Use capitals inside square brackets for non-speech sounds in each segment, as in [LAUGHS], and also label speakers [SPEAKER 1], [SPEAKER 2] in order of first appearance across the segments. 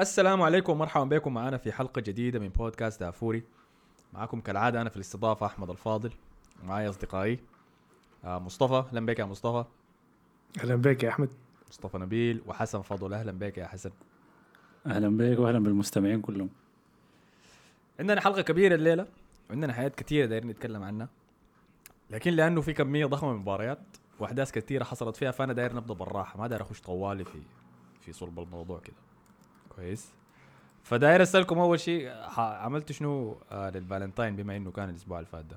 [SPEAKER 1] السلام عليكم ومرحبا بكم. معنا في حلقة جديدة من بودكاست دافوري. معكم كالعادة أنا في الاستضافة أحمد الفاضل. ومعي أصدقائي. آه، مصطفى. أهلا بك يا مصطفى.
[SPEAKER 2] أهلا بك يا أحمد.
[SPEAKER 1] مصطفى نبيل وحسن فضل. أهلا بك يا حسن.
[SPEAKER 3] أهلا بك واهلا بالمستمعين كلهم.
[SPEAKER 1] عندنا حلقة كبيرة الليلة. وعندنا حاجات كثيره دايرين نتكلم عنها. لكن لأنه في كمية ضخمة من المباريات وأحداث كثيره حصلت فيها فأنا داير نبدأ بالراحة. ما داير أخش طوالي في في صلب الموضوع كده. كويس. فداير اسالكم أول شيء عملتوا شنو؟ آه للفالنتاين بما إنه كان الأسبوع اللي فات ده.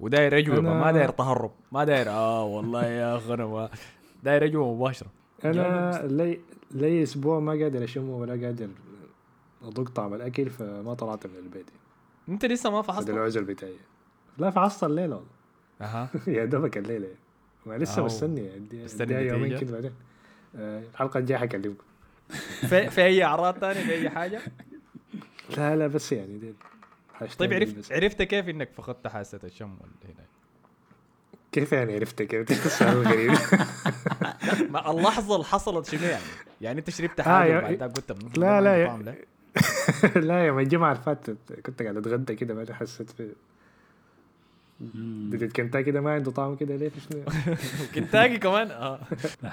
[SPEAKER 1] وداير اجوبه
[SPEAKER 2] أنا-
[SPEAKER 1] ما داير تهرب. ما داير آه والله يا أخي أنا ما [LAUGHS] داير اجوبه مباشرة.
[SPEAKER 2] أنا لي لي أسبوع ما قادر اشم ولا قادر اذوق طعم الأكل فما طلعت من البيت.
[SPEAKER 1] أنت لسه ما فحصت؟
[SPEAKER 2] العزل بتاعي. لا فحصت الليلة والله.
[SPEAKER 1] أها. [LAUGHS]
[SPEAKER 2] يا دوبك الليلة. ما لسه. مستني.
[SPEAKER 1] مستني
[SPEAKER 2] يومين؟ كده بعدين. آه، الحلقة الجاية حكلمكم.
[SPEAKER 1] في, في أي أعراض ثانية في أي حاجة؟
[SPEAKER 2] لا لا بس يعني دي
[SPEAKER 1] طيب عرفت
[SPEAKER 2] بس.
[SPEAKER 1] عرفت كيف إنك فقدت حاسة الشم ولا هنا؟
[SPEAKER 2] كيف يعني عرفت كيف؟ السؤال الغريب [LAUGHS]
[SPEAKER 1] ما اللحظة اللي حصلت شنو يعني؟ يعني أنت شربت
[SPEAKER 2] آه،
[SPEAKER 1] حاجة
[SPEAKER 2] يا-
[SPEAKER 1] وبعد ذاك قلت "مم،
[SPEAKER 2] لا، [LAUGHS] لا، يا-
[SPEAKER 1] لا
[SPEAKER 2] لا يوم الجمعة اللي فاتت كنت قاعد أتغدى كده بعدين حسيت في بديت كنتاكي ده ما عنده طعم كده ليه في شنو [LAUGHS]
[SPEAKER 1] كنتاكي كمان؟ آه.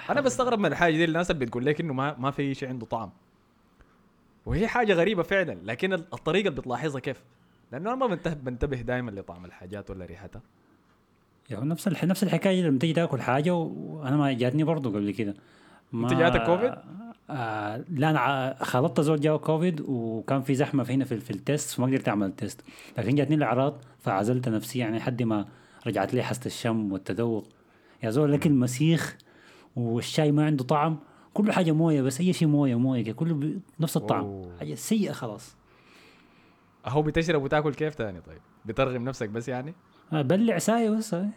[SPEAKER 1] أنا بستغرب من الحاجة دي الناس اللي بتقول لك إنه ما ما في شيء عنده طعم. وهي حاجة غريبة فعلا لكن ال- الطريقة اللي بتلاحظها كيف؟ لأنه أنا ما بنتبه, بنتبه دائما لطعم الحاجات ولا ريحتها.
[SPEAKER 3] يعني نفس الح... نفس الحكاية لما تيجي تاكل حاجة وأنا ما جاتني برضه قبل كده. ما...
[SPEAKER 1] أنت جاتك كوفيد؟
[SPEAKER 3] آه لا أنا خالطت زول جاهو كوفيد وكان في زحمة في هنا في, في ال test فما قدرت أعمل ال test لكن جاتني الإعراض فعزلت نفسي يعني لحد ما رجعت لي حاسة الشم والتذوق يا زول الاكل مسيخ والشاي ما عنده طعم كل حاجة موية بس أي شيء موية موية كله. نفس الطعم
[SPEAKER 1] أوه.
[SPEAKER 3] حاجة سيئة خلاص
[SPEAKER 1] أهو بتشرب وتاكل كيف تاني طيب؟ بترغم نفسك بس يعني؟
[SPEAKER 3] آه، بلع ساي بس هاي.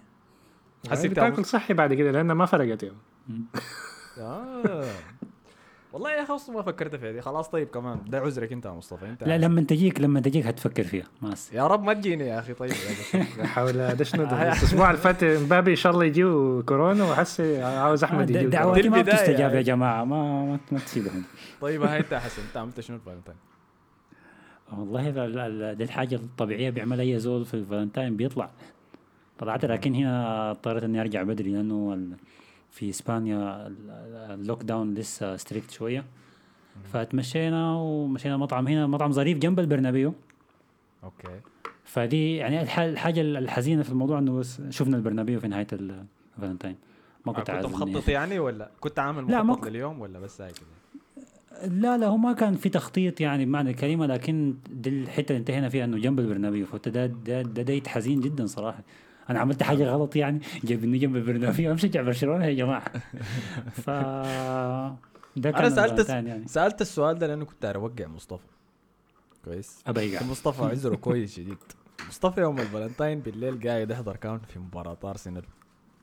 [SPEAKER 1] حسيت
[SPEAKER 2] حسيت تاكل صحي بعد كده لانها ما فرقت يوم [LAUGHS]
[SPEAKER 1] آه والله يا أخي ما فكرت فيها دي. خلاص طيب كمان ده عذرك أنت يا مصطفى أنت
[SPEAKER 3] لا لما تجيك لما تجيك هتفكر فيها. ما أس-
[SPEAKER 1] يا رب ما تجيني يا أخي طيب.
[SPEAKER 2] حول ده [LAUGHS] الأسبوع اللي فات مبابي إن شاء الله يجيه كورونا وحسي عاوز أحمد
[SPEAKER 3] د-
[SPEAKER 2] يجيه
[SPEAKER 3] دعواتي ما بتستجاب
[SPEAKER 1] يعني.
[SPEAKER 3] يا جماعة. ما ما, ما تسيبهم.
[SPEAKER 1] طيب هاي أنت يا حسن انت عملت شنو الفالنتين؟
[SPEAKER 3] والله ال- ال- دي الحاجة الطبيعية بيعملها أي زول في الفالنتاين بيطلع. طلعت لكن هنا اضطريت إني أرجع بدري لأنه في إسبانيا ال- ال- ال lockdown لسه strict شوية. فتمشينا ومشينا مطعم هنا مطعم ظريف جنب البرنابيو.
[SPEAKER 1] أوكي.
[SPEAKER 3] فدي يعني الح- الحاجة الحزينة في الموضوع إنه بس شفنا البرنابيو في نهاية ال- الفالنتاين ما كنت
[SPEAKER 1] كنت
[SPEAKER 3] عايز إني-
[SPEAKER 1] مخطط يعني. ولا كنت عامل
[SPEAKER 3] لا، ما
[SPEAKER 1] مخطط لليوم ولا بس هاي كده؟
[SPEAKER 3] لا لا هو ما كان في تخطيط يعني بمعنى الكلمة لكن دي الحتة اللي انتهينا فيها إنه جنب البرنابيو. فانت ده ده date حزين جدا صراحة. أنا عملت حاجة غلط يعني جايبني جنب البرنابيو أمشي برشلونة يا جماعة. ف ده كان
[SPEAKER 1] أنا سألت
[SPEAKER 3] الفالنتاين يعني.
[SPEAKER 1] سألت السؤال ده لأنه كنت اوقع مصطفى. كويس. مصطفى عذره كويس شديد مصطفى يوم الفالنتين بالليل قاعد يحضر كان في مباراة أرسنال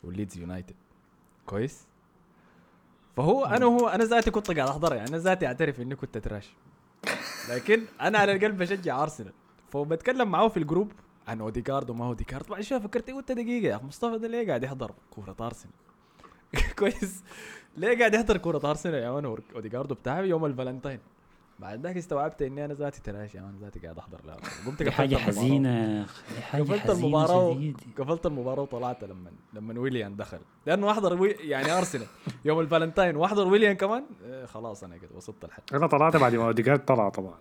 [SPEAKER 1] وليدز يونايتد. كويس. فهو أنا وهو أنا ذاتي كنت قاعد أحضر يعني أنا ذاتي أعترف إني كنت trash لكن أنا على القلب بشجع أرسنال. فبتكلم معاه في ال group عن اوديجارد وما اوديجارد بعد شوية فكرت قلت دقيقة يا أخي. مصطفى ده ليه قاعد يحضر كورة أرسنال؟ [LAUGHS] كويس. ليه قاعد يحضر كورة أرسنال يا man؟ اوديجارد بتاعي يوم الفالنتين. بعد ذاك استوعبت إني أنا ذاتي trash يا man. ذاتي قاعد أحضر لا. قمت قفلت.
[SPEAKER 3] حزينة دي حاجة
[SPEAKER 1] قفلت
[SPEAKER 3] شديد
[SPEAKER 1] قفلت المباراة وطلعت لما لما ويليان دخل. لأنه أحضر وي... يعني أرسنال. [LAUGHS] يوم الفالنتين وأحضر ويليان كمان إيه خلاص أنا كده وصلت الحد
[SPEAKER 2] أنا طلعت بعد ما اوديجارد طلع طبعا.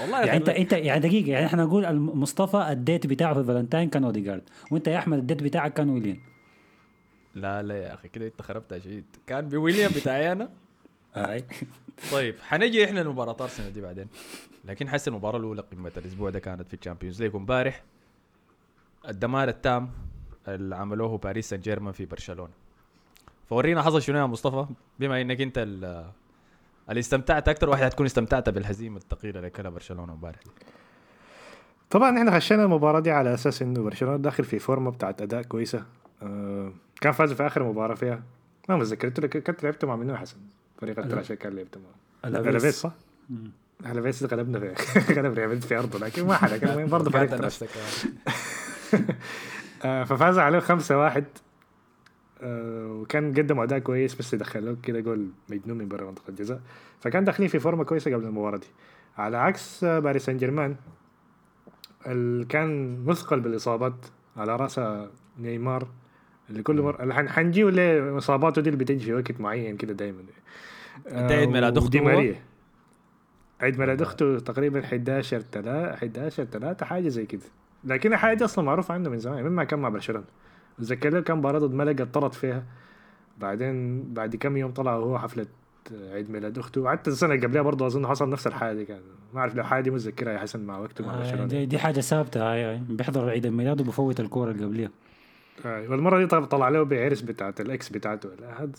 [SPEAKER 1] والله
[SPEAKER 3] يعني انت انت يعني دقيقة يعني إحنا نقول مصطفى ال date بتاعه في الفالنتاين كان اوديجارد وانت يا أحمد ال date بتاعك كان ويليان.
[SPEAKER 1] لا لا يا أخي كده انت خربتها شديد كان بويليان بتاعي
[SPEAKER 3] أنا. [LAUGHS]
[SPEAKER 1] طيب حنجي إحنا لمباراة أرسنال دي بعدين. لكن حس المباراة الأولى قمة الأسبوع ده كانت في ال Champions League امبارح. الدمار التام اللي عملوه باريس سان جيرمان في برشلونة. فورينا حصل شنو يا مصطفى؟ بما إنك أنت ال- اللي استمتعت أكثر واحد هتكون استمتعت بالهزيمة الثقيلة اللي كلها برشلونة امبارح.
[SPEAKER 2] طبعا إحنا خشينا المباراة دي على أساس إنه برشلونة داخل في فورمة بتاعت أداء كويسة. آه كان فاز في آخر مباراة فيها. ما متذكر أنتوا كنت لعبتوا مع منو حسن؟ فريق التراشي كان لعبتوا مع ألافيس. صح؟ ألافيس غلبنا في [LAUGHS] غلب ريال مدريد في أرضه لكن ما حدا كان برضه [LAUGHS] فريق. [LAUGHS] آه ففاز عليه 5 1 آه، وكان قدم اداء كويس بس دخلوه كده جول مجنون من برا منطقة الجزاء. فكان داخلين في فورمة كويسة قبل المباراة دي. على عكس آه، باريس سان جيرمان اللي كان مثقل بالإصابات على راسه نيمار اللي كل مرة اللي حن- حنجيه ليه اصاباته دي اللي بتجي في وقت معين كده دايما.
[SPEAKER 1] أنت عيد ميلاد أخته
[SPEAKER 2] ودي
[SPEAKER 1] هو؟
[SPEAKER 2] ماريا. عيد ميلاد. اخته تقريبا 11 3 11 3 حاجة زي كده. لكن الحاجة دي أصلا معروفة عنه من زمان من ما كان مع برشلونة. له كان مباراة ضد ملقا طرد فيها. بعدين بعد كم يوم طلع وهو حفلة عيد ميلاد أخته. حتى السنة اللي قبلها برضه أظن حصل نفس الحاجة دي كان. ما أعرف لو حاجة دي متذكرها يا حسن مع وقته مع
[SPEAKER 3] آه، دي, دي حاجة ثابتة. هاي هاي بيحضر عيد الميلاد وبفوت الكورة اللي قبليها.
[SPEAKER 2] آه، والمرة دي طلع, طلع له بعرس بتاعت ال ex بتاعته.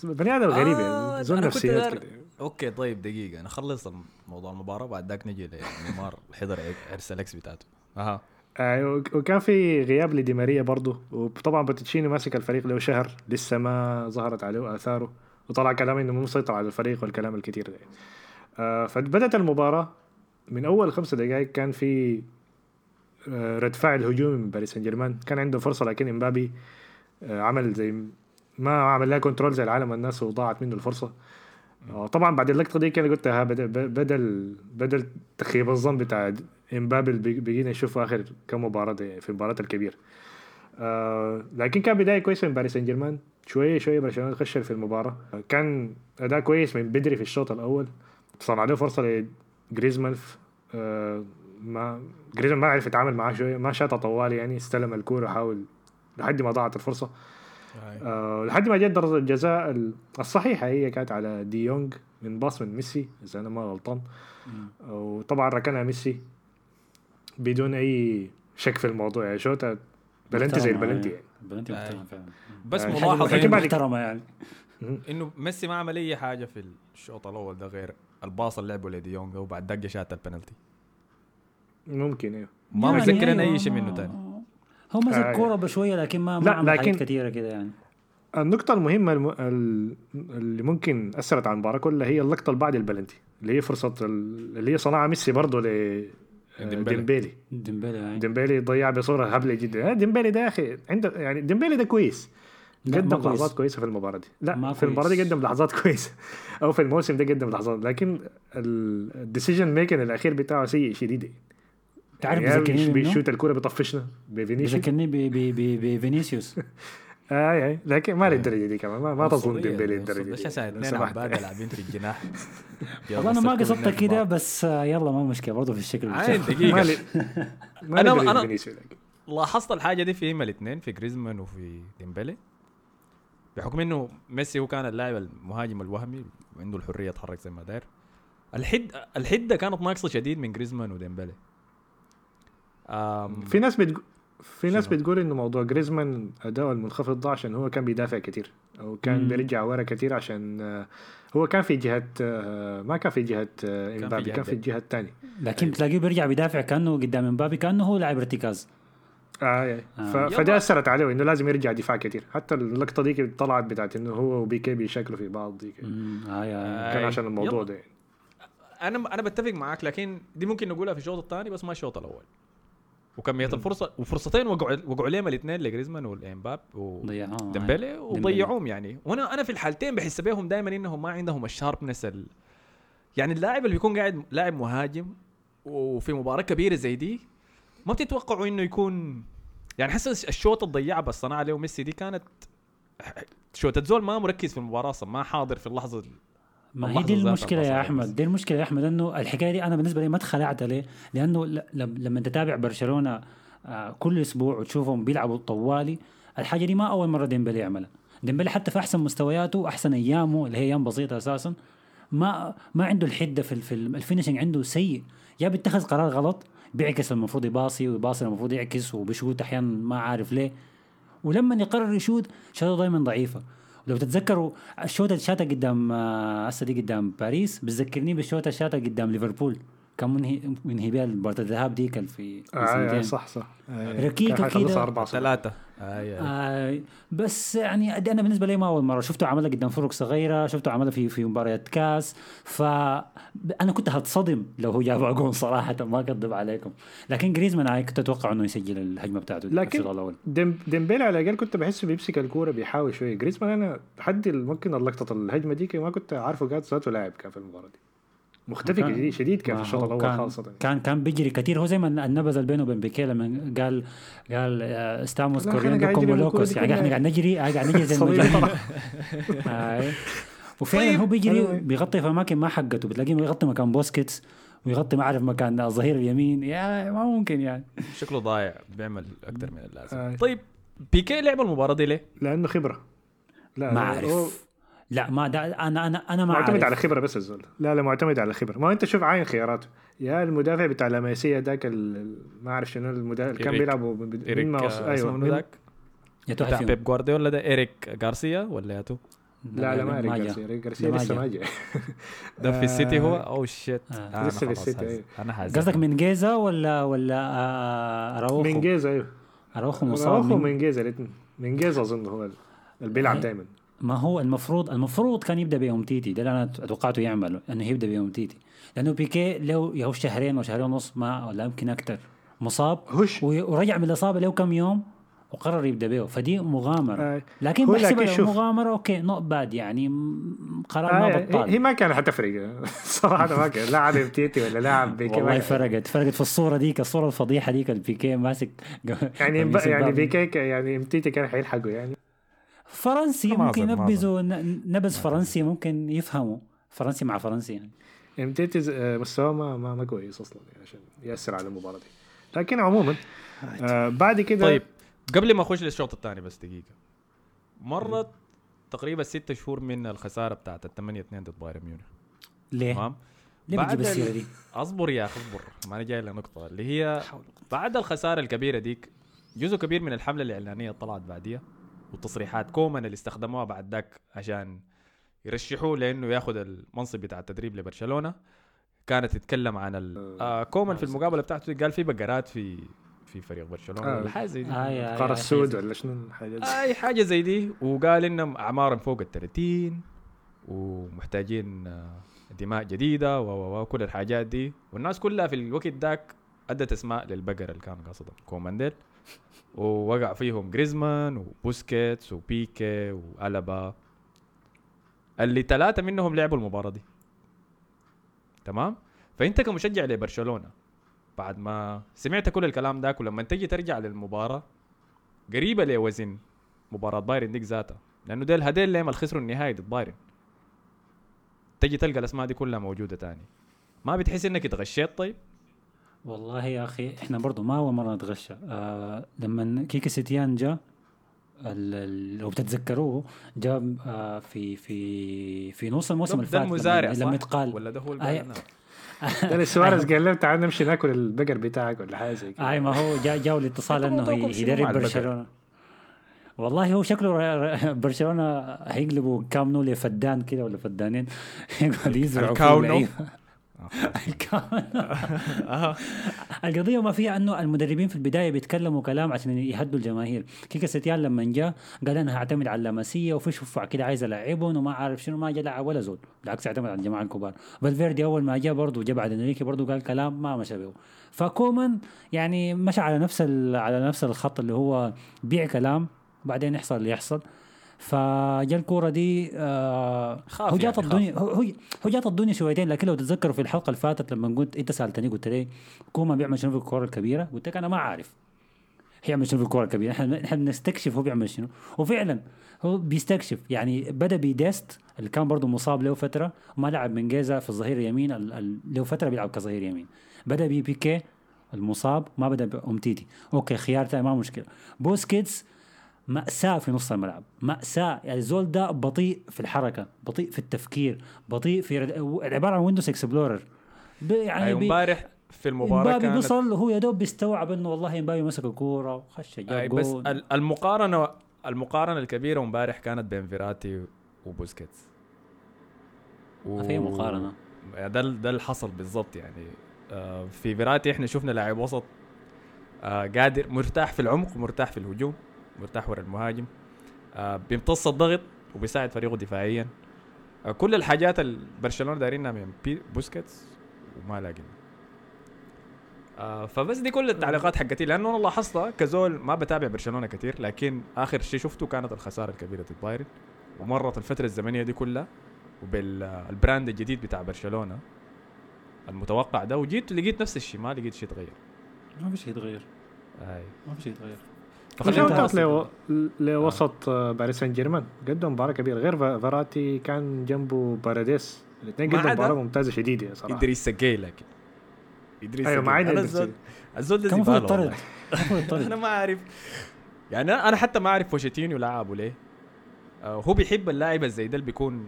[SPEAKER 2] بني آدم غريب
[SPEAKER 1] آه،
[SPEAKER 2] يعني زول
[SPEAKER 1] أنا كنت
[SPEAKER 2] نفسيات كده.
[SPEAKER 1] أوكي طيب دقيقة. نخلص موضوع المباراة بعد ذاك نجي لنيمار حضر عرس ال ex بتاعته. أها.
[SPEAKER 2] آه، وك- وكان في غياب لدي ماريا برضه وطبعا بوتشيتينو ماسك الفريق له شهر لسه ما ظهرت عليه آثاره وطلع كلام إنه مو مسيطر على الفريق والكلام الكثير ده. آه، فبدأت المباراة من أول خمسة دقائق كان في رد فعل هجومي من باريس سان جيرمان كان عنده فرصة لكن إمبابي آه، عمل زي ما عمل لها كنترول زي العالم الناس وضاعت منه الفرصة. طبعا بعد اللقطة دي كان قلت ها بدل بدل بدل تخيب الظن بتاع امبابي بقينا نشوفه آخر كم مباراة في المباراة الكبيرة. آه لكن كان بداية كويسة من باريس سان جيرمان. شوية شوية برشلونة خشر في المباراة. كان أداء كويس من بدري في الشوط الأول. صنع له فرصة لجريزمان آه ما جريزمان ما عرف يتعامل معاه شوية ما شاطها طوالي يعني استلم الكورة وحاول لحد ما ضاعت الفرصة. آه لحد ما جت ضربة الجزاء ال- الصحيحة هي كانت على دي يونغ من باص من ميسي إذا أنا ما غلطان. وطبعا ركنها ميسي. بدون أي شك في الموضوع يعني شوطه بلنتي زي البلنتي. يعني.
[SPEAKER 3] بلنتي
[SPEAKER 1] آه.
[SPEAKER 3] محترم فعلا.
[SPEAKER 1] بس
[SPEAKER 2] لكن
[SPEAKER 3] حاجة
[SPEAKER 2] بعد-
[SPEAKER 3] محترمة يعني.
[SPEAKER 1] إنه ميسي ما عمل أي حاجة في الشوط الأول ده غير الباص اللي لعبه لدي يونغ وبعد دقة شات البنالتي.
[SPEAKER 2] ممكن أيوه
[SPEAKER 1] ما
[SPEAKER 3] يعني
[SPEAKER 1] متذكر
[SPEAKER 3] أنا
[SPEAKER 1] اي شيء منه تاني.
[SPEAKER 3] آه. هو مسك
[SPEAKER 2] آه،
[SPEAKER 3] كورة بشوية لكن ما ما
[SPEAKER 2] لا،
[SPEAKER 3] حاجات
[SPEAKER 2] لكن-
[SPEAKER 3] كثيره كده يعني.
[SPEAKER 2] النقطة المهمة الم... ال- اللي ممكن أثرت على المباراة كلها هي اللقطة اللي بعد البلنتي اللي هي فرصة ال- اللي هي صنعها ميسي برضه ل
[SPEAKER 1] ديمبلي.
[SPEAKER 2] ديمبيلي.
[SPEAKER 3] ديمبلي يعني
[SPEAKER 2] ديمبيلي ضيع بصورة هبلة جدا. آه، ديمبيلي ده يا أخي عنده يعني ديمبيلي ده كويس. قدم
[SPEAKER 3] كويس.
[SPEAKER 2] لحظات كويسة في المباراة دي. لا
[SPEAKER 3] ما
[SPEAKER 2] في المباراة دي. قدم لحظات [LAUGHS] كويسة. أو في الموسم ده قدم لحظات. لكن ال decision making الأخير بتاعه سيء شديد.
[SPEAKER 3] تعرف
[SPEAKER 2] يعني
[SPEAKER 3] بيذكرني؟
[SPEAKER 2] بيشوت الكورة بيطفشنا. بفينيسيوس.
[SPEAKER 3] بذكرني ب- ب- ب- بفينيسيوس. [LAUGHS]
[SPEAKER 2] اي اي لكن ما للدرجة دي كمان ما, ما تظن ديمبيلي الدرجة
[SPEAKER 1] إيش
[SPEAKER 2] دي.
[SPEAKER 1] عشان
[SPEAKER 2] لو
[SPEAKER 1] اثنين. عبادة لاعبين في الجناح. [LAUGHS]
[SPEAKER 3] والله أنا ما قصدت كده بس آه، يلا ما مشكلة برضه في الشكل
[SPEAKER 1] عين. [LAUGHS]
[SPEAKER 2] ما
[SPEAKER 1] أنا-
[SPEAKER 2] فينيسيوس لكن.
[SPEAKER 1] لاحظت الحاجة دي فيهم الاثنين في جريزمان وفي ديمبلي. بحكم إنه ميسي هو كان اللاعب المهاجم الوهمي وعنده الحرية يتحرك زي ما داير. الحد الحدة كانت ناقصة شديد من جريزمان وديمبلي.
[SPEAKER 2] في ناس بتقول في ناس؟ بتقول إنه موضوع جريزمان اداؤه المنخفض ده عشان هو كان بيدافع كتير أو كان
[SPEAKER 3] مم.
[SPEAKER 2] بيرجع ورا كتير عشان آه، هو كان في جهة آه، ما كان في جهة آه، إمبابي
[SPEAKER 1] جهة
[SPEAKER 2] كان في. الجهه الثانية
[SPEAKER 3] لكن بتلاقيه بيرجع بيدافع كأنه قدام إمبابي كأنه هو لاعب ارتكاز
[SPEAKER 2] آه آه.
[SPEAKER 3] آه.
[SPEAKER 2] فده أثرت عليه إنه لازم يرجع دفاع كتير حتى اللقطة دي طلعت بتاعت إنه هو وبيكي بيشكلوا في بعض دي
[SPEAKER 3] هاي هاي.
[SPEAKER 2] كان. عشان الموضوع. ده يعني.
[SPEAKER 1] أنا أنا بتفق معاك لكن دي ممكن نقولها في الشوط الثاني بس ما الشوط الأول وكميه الفرصه وفرصتين وقعوا وقعوا لهم الاثنين لجريزمان والامباب وديمبلي وضيعوهم يعني. وأنا أنا في الحالتين بحس بيهم دائما إنهم ما عندهم ال sharpness ال... يعني اللاعب اللي بيكون قاعد لاعب مهاجم وفي مباراة كبيرة زي دي ما بتتوقعوا إنه يكون يعني حس الشوط الضيعه بس صنع عليه ميسي دي كانت شوط زول ما مركز في المباراة أصلا ما حاضر في اللحظة ال-
[SPEAKER 3] ما هي دي
[SPEAKER 1] ما
[SPEAKER 3] يا
[SPEAKER 1] بس.
[SPEAKER 3] دي المشكلة يا أحمد إنه الحكاية دي أنا بالنسبة لي ما اتخلعت عليه لأنه ل- لم- لما تتابع برشلونة آه، كل أسبوع وتشوفهم بيلعبوا طوالي الحاجة دي ما أول مرة ديمبلي يعملها. ديمبلي حتى في أحسن مستوياته أحسن أيامه اللي هي أيام بسيطة أساسا ما ما عنده الحدة في في ال- ال finishing عنده سيء. يا بيتخذ قرار غلط بيعكس المفروض يباصي ويباصي المفروض يعكس وبيشوت أحيانا ما عارف ليه. ولما يقرر يشوت شوطه دائما ضعيفة. لو تتذكروا الشوطه اللي قدام آه، هسه دي قدام باريس بتذكرني بالشوطه اللي قدام ليفربول. كان منهي منهي بيها مباراة الذهاب ديك اللي في في
[SPEAKER 2] آه. آه صح صح. آه،
[SPEAKER 3] ركيكة
[SPEAKER 2] كان حيخلصها
[SPEAKER 3] كده.
[SPEAKER 2] 4
[SPEAKER 1] ثلاثة. اي اي
[SPEAKER 3] آه بس يعني أدي أنا بالنسبة لي ما أول مرة. شفته عملها قدام فرق صغيرة شفته عملها في في مباريات كاس. فانا كنت هتصدم لو هو جاب جون صراحة ما أكذب عليكم. لكن جريزمان أنا كنت أتوقع إنه يسجل الهجمة بتاعته دي
[SPEAKER 2] لكن
[SPEAKER 3] الأول.
[SPEAKER 2] ديم ديمبيلي على الأقل كنت بحسه بيمسك الكورة بيحاول شوية. جريزمان أنا لحد ال- ممكن اللقطه الهجمة دي ما كنت عارفه قاعد ذاته لاعب كان في المباراة دي. مختفي
[SPEAKER 3] كان-
[SPEAKER 2] شديد, كان في الشوط الأول
[SPEAKER 3] كان
[SPEAKER 2] خاصه
[SPEAKER 3] كان كان بيجري كثير هو زي ما النبذ اللي بينه وبين بيكي لما قال قال آه،
[SPEAKER 2] estamos corriendo
[SPEAKER 3] como
[SPEAKER 2] locos
[SPEAKER 3] يعني
[SPEAKER 2] إحنا.
[SPEAKER 3] قاعد نجري قاعد نجري زي
[SPEAKER 2] صليب.
[SPEAKER 3] المجانين [LAUGHS] آه. وفعلا
[SPEAKER 1] طيب.
[SPEAKER 3] هو بيجري
[SPEAKER 2] أيوة.
[SPEAKER 3] بيغطي في أماكن ما حقته بتلاقيه بيغطي مكان بوسكيتس ويغطي ما أعرف مكان الظهير اليمين يا ما ممكن يعني
[SPEAKER 1] شكله ضايع بيعمل أكثر من اللازم
[SPEAKER 2] آه.
[SPEAKER 1] طيب بيكي لعب المباراة دي ليه؟
[SPEAKER 2] لأنه خبرة لا
[SPEAKER 3] ما أعرف لا ما دا أنا أنا أنا ما
[SPEAKER 2] معتمد على
[SPEAKER 3] اعرف
[SPEAKER 2] خبره بس الزول لا لا معتمد على خبره ما أنت شوف عاين خياراته يا المدافع بتاع لاماسيا ذاك ال- ما أعرف شنو المدافع كان
[SPEAKER 1] إيريك-
[SPEAKER 2] بيلعبوا ب-
[SPEAKER 1] إيريك
[SPEAKER 2] من ما وص-
[SPEAKER 1] آه،
[SPEAKER 2] من-
[SPEAKER 1] ذاك؟ بتاع. بيب جوارديولا ده إيريك غارسيا ولا ياتو؟
[SPEAKER 2] لا لا ما إيريك
[SPEAKER 3] جا.
[SPEAKER 2] جارسيا إيريك جارسيا
[SPEAKER 3] ما
[SPEAKER 2] لسه. ما جاء
[SPEAKER 1] ده في [LAUGHS] السيتي هو
[SPEAKER 2] آه.
[SPEAKER 1] أو شيت
[SPEAKER 3] آه.
[SPEAKER 2] لسه في السيتي، أيوه.
[SPEAKER 1] أنا حازم
[SPEAKER 3] قصدك من جيزا ولا ولا آه، أراوخو
[SPEAKER 2] من جيزا أيوه
[SPEAKER 3] أراوخو مصاب
[SPEAKER 2] أراوخو
[SPEAKER 3] من
[SPEAKER 2] من جيزا الاثنين من جيزا أظن هو اللي بيلعب. دائما
[SPEAKER 3] ما هو المفروض المفروض كان يبدأ بيوم تيتي. ده اللي أنا توقعته يعمله إنه يبدأ بيوم تيتي. لأنه بيكي له يهو شهرين وشهرين ونص ما ولا يمكن أكثر مصاب.
[SPEAKER 2] هوش.
[SPEAKER 3] و- ورجع من الإصابة له كم يوم وقرر يبدأ بيه. فدي مغامرة.
[SPEAKER 2] آه.
[SPEAKER 3] لكن بحسبها لو. مغامره okay not bad يعني. قرار
[SPEAKER 2] آه
[SPEAKER 3] ما
[SPEAKER 2] هي- هي
[SPEAKER 3] بطال
[SPEAKER 2] ما كانت حتفرق. [LAUGHS] صراحة ما كان. لاعب تيتي ولا لاعب بيكي
[SPEAKER 3] والله فرقت. فرقت في الصورة ديك الصورة الفضيحة ديك البيكي ماسك
[SPEAKER 2] يعني يعني. بيكي يعني تيتي كان حيلحقه يعني.
[SPEAKER 3] فرنسي ممكن ينبذوا ن- نبذ فرنسي ممكن يفهموا. فرنسي مع فرنسي يعني.
[SPEAKER 2] يعني تيتي ز- آه، مستواه ما ما, ما كويس أصلا يعني عشان يأثر على المباراه دي لكن عموما آه بعد كده
[SPEAKER 1] طيب قبل ما أخش للشوط الثاني بس دقيقة. مرت تقريبا ست شهور من الخسارة بتاعت الثمانية 2 ضد بايرن ميونخ.
[SPEAKER 3] ليه؟
[SPEAKER 1] تمام؟
[SPEAKER 3] ليه
[SPEAKER 1] بعد
[SPEAKER 3] بتجيب السيرة
[SPEAKER 1] ال-
[SPEAKER 3] دي؟
[SPEAKER 1] أصبر يا أخي أصبر. ما أنا جاي لنقطة. اللي هي بعد الخسارة الكبيرة ديك جزء كبير من الحملة الإعلانية اللي طلعت بعديها. والتصريحات كومان اللي استخدموها بعد ذاك عشان يرشحوه لأنه ياخذ المنصب بتاع التدريب لبرشلونة. كانت تتكلم عن ال... آه كومان في المقابلة بتاعته قال في بقرات في في فريق برشلونة
[SPEAKER 2] آه.
[SPEAKER 1] ولا حاجة زي دي.
[SPEAKER 3] آه
[SPEAKER 2] السود. ولا شنو؟ حاجة دي.
[SPEAKER 1] أي حاجة زي دي. وقال إنهم أعمارهم فوق ال 30 ومحتاجين آه، دماء جديدة وكل الحاجات دي. والناس كلها في الوقت ذاك أدت أسماء للبقر اللي كان قصدهم كومانديل ووقع فيهم جريزمان وبوسكيتس وبيكي وألبا. اللي ثلاثة منهم لعبوا المباراة دي. تمام؟ فأنت كمشجع لبرشلونة بعد ما سمعت كل الكلام ذاك ولما تجي ترجع للمباراة قريبة لوزن مباراة بايرن ديك ذاتها لأنه ديل هديل ليه ما خسروا النهائي ضد بايرن. تجي تلقى الأسماء دي كلها موجودة تاني. ما بتحس إنك اتغشيت طيب؟
[SPEAKER 3] والله يا أخي إحنا برضو ما اول مرة نتغشى آه لما كيكي سيتيان جاء لو بتتذكروه جاء آه في في في نص الموسم اللي
[SPEAKER 1] ده
[SPEAKER 3] فات
[SPEAKER 1] المزارع
[SPEAKER 3] لما, اتقال
[SPEAKER 1] ولا ده هو اللي
[SPEAKER 3] آه،؟
[SPEAKER 2] ده اللي سواريز قال له تعال نمشي ناكل البقر بتاعك ولا حاجة زي كده
[SPEAKER 3] اي ما هو جاء جاء الاتصال
[SPEAKER 1] إنه
[SPEAKER 3] يدرب؟ برشلونة والله هو شكله برشلونة هيقلبوا كام نو لفدان كده ولا فدانين [LAUGHS] يقعد يزرعوا. الكامب نو. [LAUGHS] القضية ما فيها أنه المدربين في البداية بيتكلموا كلام عشان يهدوا الجماهير. كيكي سيتيان لما جاء قال أنا هعتمد على اللاماسيا وفي شفع كده عايز العبهم وما عارف شنو ما جاء لعب ولا زول. بالعكس اعتمد على الجماعة الكبار. فالفيردي أول ما جاء برضه جاب بعد إنريكي برضه قال كلام ما مشى به. فكومان يعني مشى على نفس على نفس الخط اللي هو بيع كلام بعدين يحصل اللي يحصل. فجا الكورة دي آه
[SPEAKER 1] خاف
[SPEAKER 3] هو جات
[SPEAKER 1] يعني،
[SPEAKER 3] الدنيا هو جات الدنيا شويتين لكن لو تتذكروا في الحلقة اللي فاتت لما قلت أنت سألتني قلت لي كومان بيعمل شنو في الكورة الكبيرة؟ قلت لك أنا ما عارف هيعمل شنو في الكورة الكبيرة. إحنا إحنا بنستكشف هو بيعمل شنو. وفعلا هو بيستكشف يعني بدأ بـ Dest اللي كان برضه مصاب له فترة وما لعب من جيزا في الظهير اليمين ال- ال- له فترة بيلعب كظهير يمين. بدأ ببيكي المصاب ما بدأ بأمتيتي. أوكي خيار تاني ما مشكلة. بوسكيتس مأساة في نص الملعب. مأساة يعني الزول ده بطيء في الحركة بطيء في التفكير بطيء في. عبارة عن Windows Explorer يعني
[SPEAKER 1] أيوة،. امبارح في المباراة
[SPEAKER 3] امبابي بيصل وهو يا دوب بيستوعب إنه والله امبابي مسك الكورة وخش
[SPEAKER 1] أي
[SPEAKER 3] جاب
[SPEAKER 1] بس
[SPEAKER 3] جول.
[SPEAKER 1] ال- المقارنة المقارنة الكبيرة امبارح كانت بين فيراتي وبوسكيتس. و...
[SPEAKER 3] ما في مقارنة.
[SPEAKER 1] ده ده اللي حصل بالضبط يعني. آه، في فيراتي إحنا شفنا لاعب وسط آه، قادر مرتاح في العمق ومرتاح في الهجوم. مرتاح ورا المهاجم. آه، بيمتص الضغط وبيساعد فريقه دفاعيا. آه، كل الحاجات اللي برشلونة دايرينها من بوسكيتس وما لاقينا. آه فبس دي كل التعليقات حقتي. لأنه أنا لاحظتها كزول ما بتابع برشلونة كثير لكن آخر شيء شفته كانت الخسارة الكبيرة ضد بايرن. ومرت الفترة الزمنية دي كلها وبال brand الجديد بتاع برشلونة المتوقع ده. وجيت لقيت نفس الشيء ما لقيت شيء تغير
[SPEAKER 3] ما في شيء يتغير.
[SPEAKER 1] هاي.
[SPEAKER 3] ما في شيء يتغير.
[SPEAKER 1] نواصل.
[SPEAKER 2] لو- لوسط آه، باريس سان جيرمان؟ قدم مباراة كبيرة. غير فيراتي كان جنبه باريديس. الاثنين قدموا مباراة ممتازة شديدة صراحة.
[SPEAKER 1] إدريس جاي لكن. إدريس
[SPEAKER 2] أيوه ما إدريس
[SPEAKER 1] الزول ده
[SPEAKER 3] كان المفروض يطرد. [LAUGHS] أنا
[SPEAKER 1] ما أعرف. يعني أنا أنا حتى ما أعرف بوتشيتينو لعبه ليه. آه هو بيحب اللاعب زي ده اللي بيكون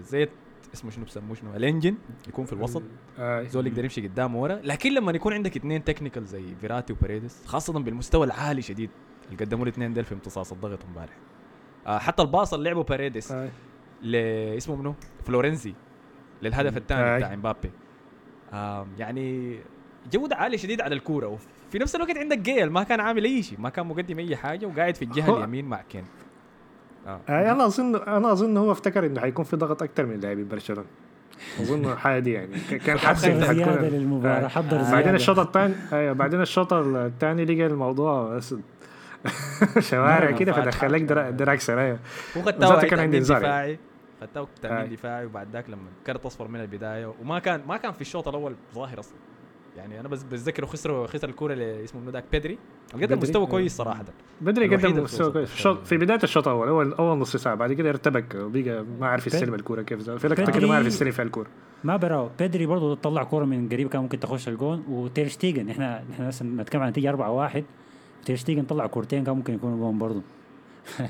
[SPEAKER 1] زي اسمه شنو بسموه شنو؟ ال engine. يكون في الوسط.
[SPEAKER 2] آه.
[SPEAKER 1] زول يقدر يمشي قدام ورا. لكن لما يكون عندك اثنين technical زي فيراتي وباريديس خاصة بالمستوى العالي شديد. اللي قدموا الاثنين ديل في امتصاص الضغط امبارح. آه حتى ال pass اللي لعبه باريديس
[SPEAKER 2] آه.
[SPEAKER 1] ل اسمه منو؟ فلورنزي للهدف الثاني
[SPEAKER 2] آي.
[SPEAKER 1] بتاع امبابي. آم يعني جودة عالية شديد على الكورة. وفي نفس الوقت عندك جاي ما كان عامل أي شيء ما كان مقدم أي حاجة وقاعد في الجهة اليمين مع كين. آه.
[SPEAKER 2] آه أنا اظن أنا أظن هو افتكر إنه حيكون في ضغط أكثر من لاعبين برشلونة. أظن الحاجة دي يعني كان حاسس
[SPEAKER 3] حضر
[SPEAKER 2] انه
[SPEAKER 3] زيادة
[SPEAKER 2] حتكون
[SPEAKER 3] للمباراة
[SPEAKER 2] آه.
[SPEAKER 3] حضر
[SPEAKER 2] بعدين
[SPEAKER 3] زيادة.
[SPEAKER 2] الشوط الثاني أيوه بعدين الشوط الثاني لقى الموضوع [LAUGHS] شوارع كده. فدخلك درع درع سرايا
[SPEAKER 1] هو
[SPEAKER 2] بالذات
[SPEAKER 1] خدتها
[SPEAKER 2] كان عندي.
[SPEAKER 1] دفاعي. خدتها تأمين
[SPEAKER 2] آي.
[SPEAKER 1] دفاعي وبعد ذاك لما كرت أصفر من البداية. وما كان ما كان في الشوط الأول ظاهر أصلا. يعني أنا بس بتذكره خسروا خسر الكورة اللي اسمه منو ذاك بيدري قدم. مستوى
[SPEAKER 2] آه.
[SPEAKER 1] كويس صراحة.
[SPEAKER 2] بدري
[SPEAKER 1] الوحيد
[SPEAKER 2] قدم مستوى كويس.
[SPEAKER 1] في
[SPEAKER 2] الشوط
[SPEAKER 1] الشوط.
[SPEAKER 2] في بداية الشوط الأول اول أول نص ساعة بعد كده ارتبك وبقى ما عارف يستلم الكورة كيف في لقطة كده ما عارف يستلم فيها الكورة.
[SPEAKER 3] ما براو بيدري برضه طلع كورة من قريب كان ممكن تخش الجون. وتير شتيجن إحنا إحنا مثلا نتكلم عن نتيجة 4 1 تير شتيجن طلع كورتين كان ممكن يكونوا جون برضه [LAUGHS]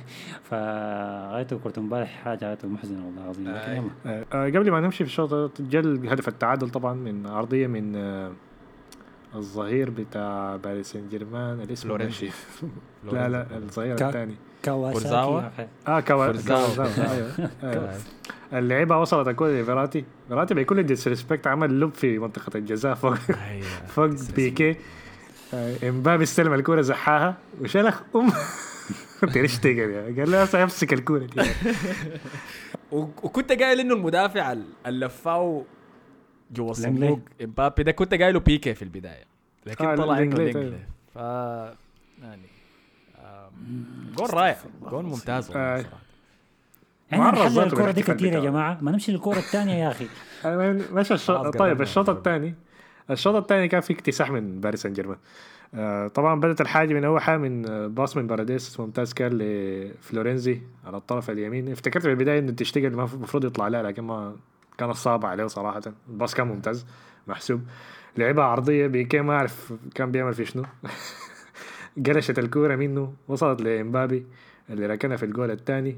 [SPEAKER 3] فغايته كورة امبارح حاجة غايته محزنة والله العظيم
[SPEAKER 1] آي.
[SPEAKER 3] يلا
[SPEAKER 2] آه، آه، قبل ما نمشي في الشوط جا هدف التعادل طبعا من عرضية من آه، الظهير بتاع باريس سان جيرمان الاسم
[SPEAKER 1] فلورنسي.
[SPEAKER 2] ماشي. [LAUGHS] لا لا الظهير الثاني
[SPEAKER 3] كواساكي؟
[SPEAKER 2] آه كوا
[SPEAKER 1] كورزاوا.
[SPEAKER 2] كورزاوا، أيوه [LAUGHS] أيوة.
[SPEAKER 1] آي.
[SPEAKER 2] اللعيبة وصلت الكوره لفيراتي فيراتي بكل disrespect عمل lob في منطقة الجزاء فوق
[SPEAKER 1] أيوة.
[SPEAKER 2] فوق بيكي آه، امبابي استلم الكورة زحاها وشلخ أم. [LAUGHS] تير شتيجن يعني؟ قال له أمسك الكورة دي [LAUGHS]
[SPEAKER 1] وكنت قايل إنه المدافع ال- اللي لفاه جوا. الصندوق إمبابي ده كنت قايله بيكي في البداية. لكن
[SPEAKER 2] آه،
[SPEAKER 1] طلع إنه
[SPEAKER 2] لينجلي
[SPEAKER 1] ف يعني جول رائع. جول ممتاز والله
[SPEAKER 2] آه.
[SPEAKER 3] صراحة.
[SPEAKER 2] إحنا
[SPEAKER 3] نحلل دي كتير يا. جماعة. ما نمشي للكورة الثانية يا أخي. [LAUGHS]
[SPEAKER 2] ماشي طيب الشوط. الثاني. الشوط الثاني كان في اكتساح من باريس سان جيرمان آه، طبعا بدأت الحاجة من أول حاجة من آه، pass من باريديس ممتاز كان لفلورنزي على الطرف اليمين. افتكرت في البداية إنه تير شتيجن المفروض يطلع لها لكن ما كان صعب عليه صراحة. ال pass كان ممتاز محسوب. لعبها عرضية بيكي ما أعرف كان بيعمل في شنو. [LAUGHS] قلشت الكورة منه وصلت لإمبابي اللي ركنها في الجول الثاني.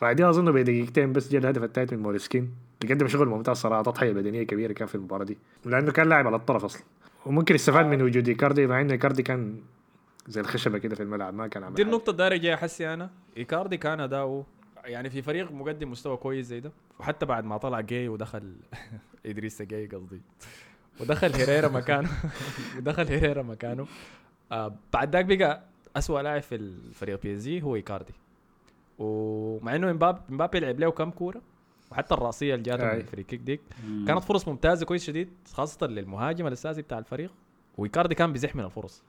[SPEAKER 2] بعدها أظن بدقيقتين بس جاء الهدف الثالث من مويس كين. قدم شغل ممتاز صراحة تضحيه بدنية كبيرة كان في المباراة دي. لأنه كان لاعب على الطرف أصلا. وممكن يستفاد من وجود إيكاردي مع انه إيكاردي كان زي الخشبة كده في الملعب ما كان عمل
[SPEAKER 1] دي
[SPEAKER 2] حاجة.
[SPEAKER 1] النقطة الدارجة احسي أنا. إيكاردي كان أداؤه يعني في فريق مقدم مستوى كويس زي ده. وحتى بعد ما طلع جاي ودخل [LAUGHS] ادريس جاي قصدي. ودخل هيريرا مكانه. [LAUGHS] ودخل هيريرا مكانه. آه بعد ذاك بقى اسوء لاعب في الفريق بي إس جي هو إيكاردي. ومع إنه امبابي إمبابي لعب له كم كورة؟ وحتى الرأسية اللي جاته من.
[SPEAKER 2] ال
[SPEAKER 1] free kick ديك. كانت فرص ممتازة كويس شديد خاصة للمهاجم الأساسي بتاع الفريق. وايكاردي كان بيزح من الفرص.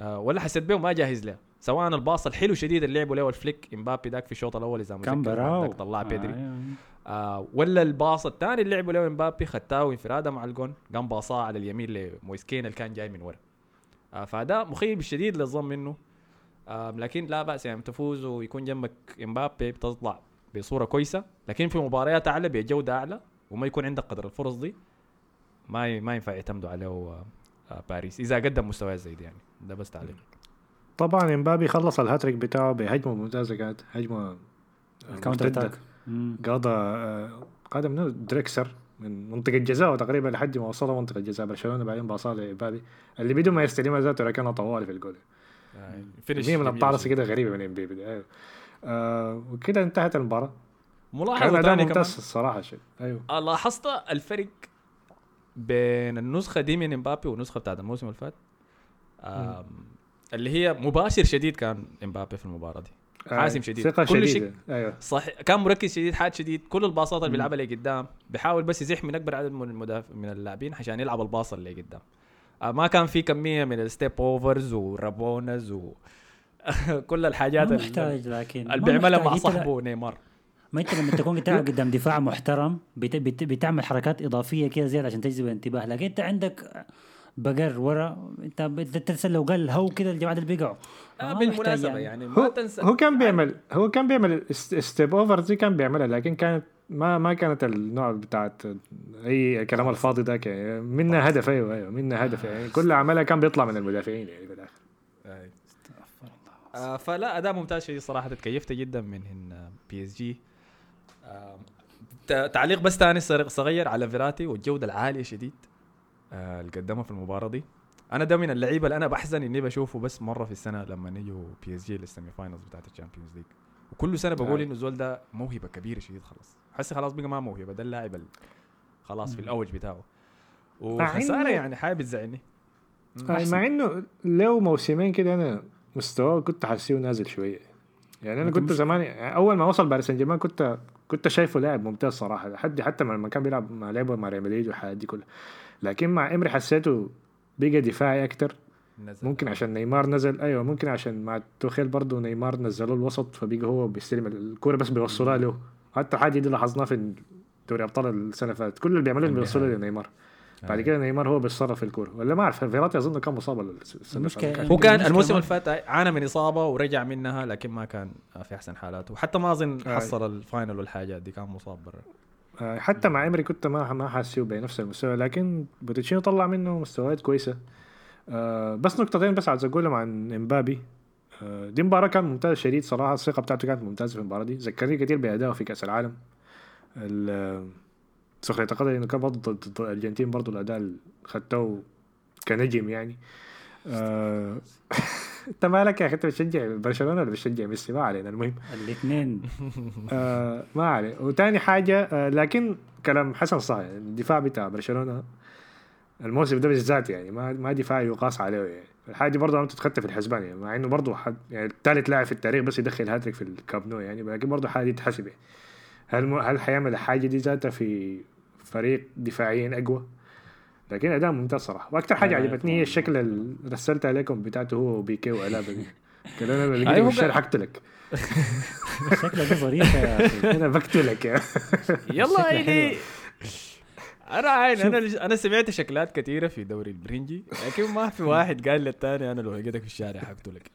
[SPEAKER 1] آه ولا حسيت بيه ما جاهز له. سواء الباص الحلو شديد اللي لعبه له الفليك إمبابي ذاك في الشوط الأول إذا
[SPEAKER 3] كان
[SPEAKER 1] متذكر، بعد
[SPEAKER 3] براو.
[SPEAKER 1] ذاك طلع بيدري.
[SPEAKER 3] آه،
[SPEAKER 1] آه ولا الباص الثاني اللي لعبه له إمبابي خدتاه انفرادة مع الجون قام باصاه على اليمين لمويسكين اللي كان جاي من ورا. آه فده مخيب شديد للظن منه. آه لكن لا بأس يعني تفوز ويكون جنبك إمبابي بتطلع بصورة كويسة لكن في مباريات أعلى بجودة أعلى وما يكون عندك قدر. الفرص دي ما ي- ما ينفع يعتمدوا عليه آه آه باريس. إذا قدم مستويات زي دي يعني. ده بس تعليق.
[SPEAKER 2] طبعا إمبابي خلص الهاتريك بتاعه بهجمة ممتازة كانت
[SPEAKER 3] هجمة
[SPEAKER 2] ال
[SPEAKER 3] counter مرتدة.
[SPEAKER 2] attack. آه، قادم منه دراكسلر من منطقة جزاء تقريبا لحد ما وصلها منطقة جزاء برشلونة بعدين باصها لإمبابي. اللي بدون ما يستلمها ذاته ركنها طوالي في الجول.
[SPEAKER 1] آه
[SPEAKER 2] هي من
[SPEAKER 1] جميل
[SPEAKER 2] الطارصة
[SPEAKER 1] شديد.
[SPEAKER 2] كده غريبة من إمبابي. أيوه آه وكده انتهت المباراة. كان
[SPEAKER 1] ملاحظه ثانية كمان
[SPEAKER 2] ممتاز الصراحة شيء أيوه.
[SPEAKER 1] آه لاحظت الفرق بين النسخة دي من إمبابي والنسخة بتاعت الموسم اللي فات؟ اللي هي مباشر شديد كان إمبابي في المباراة دي. حاسم شديد.
[SPEAKER 2] ثقة
[SPEAKER 1] كل
[SPEAKER 2] شديدة. أيوه.
[SPEAKER 1] صح كان مركز شديد حاد شديد. كل الباصات اللي بيلعبها لقدام بيحاول بس يزح من أكبر عدد من المدافع من اللاعبين عشان يلعب الباصة اللي قدام. آه، ما كان في كمية من ال step overs و rabonas و [LAUGHS] كل الحاجات
[SPEAKER 3] ما
[SPEAKER 1] اللي
[SPEAKER 3] محتاج لكن
[SPEAKER 1] اللي
[SPEAKER 3] ما
[SPEAKER 1] بيعملها مع صاحبه نيمار.
[SPEAKER 3] ما انت لما تكون تلعب [LAUGHS] قدام دفاع محترم بت... بت... بتعمل حركات إضافية كده زيادة عشان تجذب الانتباه. لكن انت عندك بقر ورا انت بتتسلى لو قال هو كده الجماعة اللي بيقعوا.
[SPEAKER 1] آه بالمناسبة
[SPEAKER 3] محتاج
[SPEAKER 1] يعني. ما
[SPEAKER 2] هو
[SPEAKER 1] تنسى.
[SPEAKER 2] هو كان بيعمل هو كان بيعمل step over دي كان بيعملها لكن كانت ما ما كانت النوع بتاعت أي كلام الفاضي ده يعني منها هدف أيوه أيوه منها هدف. يعني كل عملها كان بيطلع من المدافعين يعني.
[SPEAKER 1] آه فلا أداء ممتاز شديد صراحة تكيفت جدا من بي اس جي تعليق بس ثاني صغ- صغير على فيراتي والجودة العالية شديد آه اللي قدمها في المباراة دي. أنا ده من اللعيبة اللي أنا بحزن إني بشوفه بس مرة في السنة لما نيجوا بي اس جي لل semi finals بتاعت ال Champions League. وكل سنة بقول
[SPEAKER 2] آه.
[SPEAKER 1] إنه الزول ده موهبة كبيرة شديد خلاص. هسي خلاص بقى ما موهبة ده اللاعب ال- خلاص في الأوج بتاعه. وخسارة
[SPEAKER 2] إنه-
[SPEAKER 1] يعني حاجة بتزعلني
[SPEAKER 2] آه، مع إنه له موسمين كده أنا مستواه كنت حاسيه نازل شوية يعني
[SPEAKER 3] أنا
[SPEAKER 2] كنت زمان يعني أول ما وصل باريس سان جيرمان كنت كنت شايفه لاعب ممتاز صراحة لحد حتى لما كان بيلعب مع لعبه مع ريال مدريد والحاجات دي كلها. لكن مع إمري حسيته بقى دفاعي أكتر.
[SPEAKER 1] نزل.
[SPEAKER 2] ممكن عشان نيمار نزل. أيوه ممكن عشان مع توخيل برضه نيمار نزلوه الوسط فبقى هو بيستلم الكورة بس بيوصلها له. حتى الحاجة دي لاحظناها في دوري أبطال السنة اللي فاتت. كل اللي بيعملوه
[SPEAKER 1] النهائي.
[SPEAKER 2] لنيمار. بعد. كده نيمار هو بيتصرف في الكورة. ولا ما أعرف فيراتي أظن كان مصاب فاتت.
[SPEAKER 1] هو كان الموسم اللي فات عانى من إصابة ورجع منها لكن ما كان في أحسن حالاته. وحتى ما أظن
[SPEAKER 2] آه.
[SPEAKER 1] حصل ال final والحاجات دي كان مصاب برا.
[SPEAKER 2] آه، حتى مع ايمري كنت ما ما حاسيه بنفس المستوى لكن بوتشيتينو طلع منه مستويات كويسة. آه، بس نقطتين بس عايز أقولهم عن مبابي. آه، دي مباراة كان ممتازه شديد صراحة. الثقة بتاعته كانت ممتازة في المباراة دي. ذكرني كثير بأدائه في كأس العالم. سخرية القدر انه كان برضه ضد الارجنتين برضه الأداء اللي خدته كنجم يعني. آه، [LAUGHS] انت مالك يا أخي؟ انت بتشجع برشلونة ولا بتشجع ميسي؟ ما علينا المهم.
[SPEAKER 3] الاثنين.
[SPEAKER 2] آه ما عليه وتاني حاجة آه لكن كلام حسن صح يعني الدفاع بتاع برشلونة الموسم ده بالذات يعني ما ما دفاع يقاس عليه يعني. الحاجة دي برضه تتخطى في الحسبان يعني مع إنه برضه حد يعني ثالث لاعب في التاريخ بس يدخل hat trick في الكامب نو يعني لكن برضه حاجة دي تحسب يعني. هل م... هل حيعمل الحاجة دي ذاتها في فريق دفاعيا أقوى. لكن أداء ممتاز صراحة. وأكثر حاجة
[SPEAKER 3] آه،
[SPEAKER 2] عجبتني هي الشكل اللي رسلت عليكم بتاعته هو وبيكي وألابا دي. [LAUGHS] قال أنا لو لقيتك
[SPEAKER 1] أيوة
[SPEAKER 2] في الشارع حقتلك [LAUGHS]
[SPEAKER 3] شكله ده ظريف يا أخي. [LAUGHS]
[SPEAKER 2] أنا بقتلك يا
[SPEAKER 1] يلا عيني أنا عين. أنا أنا سمعت شكلات كثيرة في دوري البرنجي لكن ما في واحد قال للثاني أنا لو لقيتك في الشارع حقتلك.